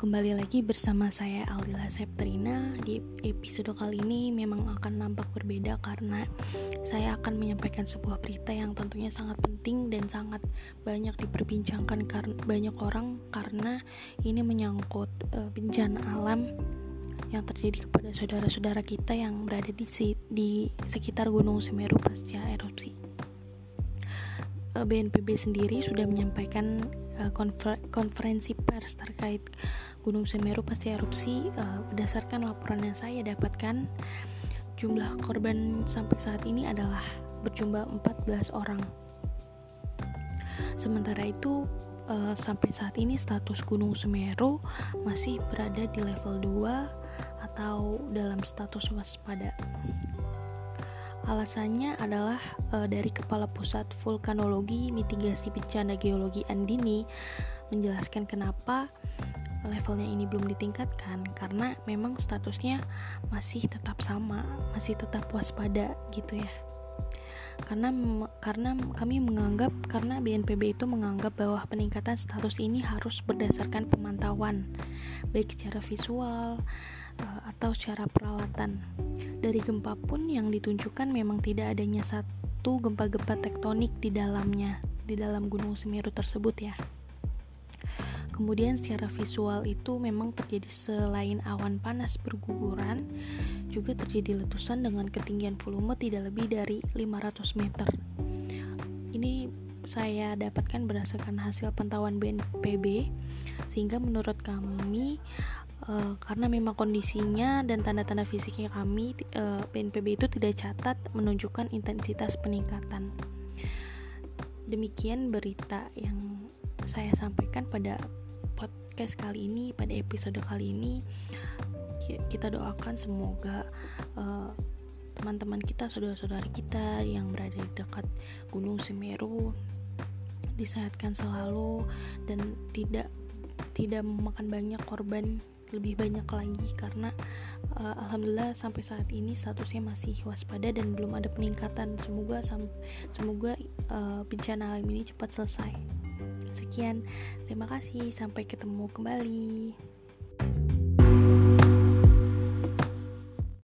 kembali lagi bersama saya Aldila Septrina Di episode kali ini memang akan nampak berbeda karena Saya akan menyampaikan sebuah berita yang tentunya sangat penting dan sangat banyak diperbincangkan karena banyak orang Karena ini menyangkut uh, bencana alam yang terjadi kepada saudara-saudara kita yang berada di, di sekitar Gunung Semeru pasca erupsi. BNPB eh, sendiri sudah menyampaikan Eh, konfer konferensi pers terkait Gunung Semeru pasca erupsi. Uh, berdasarkan laporan yang saya dapatkan jumlah korban sampai saat ini adalah berjumlah 14 orang. Sementara itu uh, sampai saat ini status Gunung Semeru masih berada di level 2 atau dalam status waspada Alasannya adalah e, dari Kepala Pusat Vulkanologi Mitigasi Bencana Geologi Andini menjelaskan kenapa levelnya ini belum ditingkatkan karena memang statusnya masih tetap sama, masih tetap waspada gitu ya. Karena karena kami menganggap karena BNPB itu menganggap bahwa peningkatan status ini harus berdasarkan pemantauan baik secara visual uh, atau secara peralatan dari gempa pun yang ditunjukkan memang tidak adanya satu gempa-gempa tektonik di dalamnya, di dalam Gunung Semeru tersebut ya. Kemudian secara visual itu memang terjadi selain awan panas berguguran, juga terjadi letusan dengan ketinggian volume tidak lebih dari 500 meter. Ini saya dapatkan berdasarkan hasil pantauan BNPB sehingga menurut kami uh, karena memang kondisinya dan tanda-tanda fisiknya kami uh, eh, BNPB itu tidak catat menunjukkan intensitas peningkatan. Demikian berita yang saya sampaikan pada podcast kali ini, pada episode kali ini. Kita doakan semoga uh, teman-teman kita, saudara-saudara kita yang berada di dekat Gunung Semeru disehatkan selalu dan tidak tidak memakan banyak korban lebih banyak lagi karena uh, alhamdulillah sampai saat ini statusnya masih waspada dan belum ada peningkatan. Semoga semoga uh, bencana alam ini cepat selesai. Sekian terima kasih sampai ketemu kembali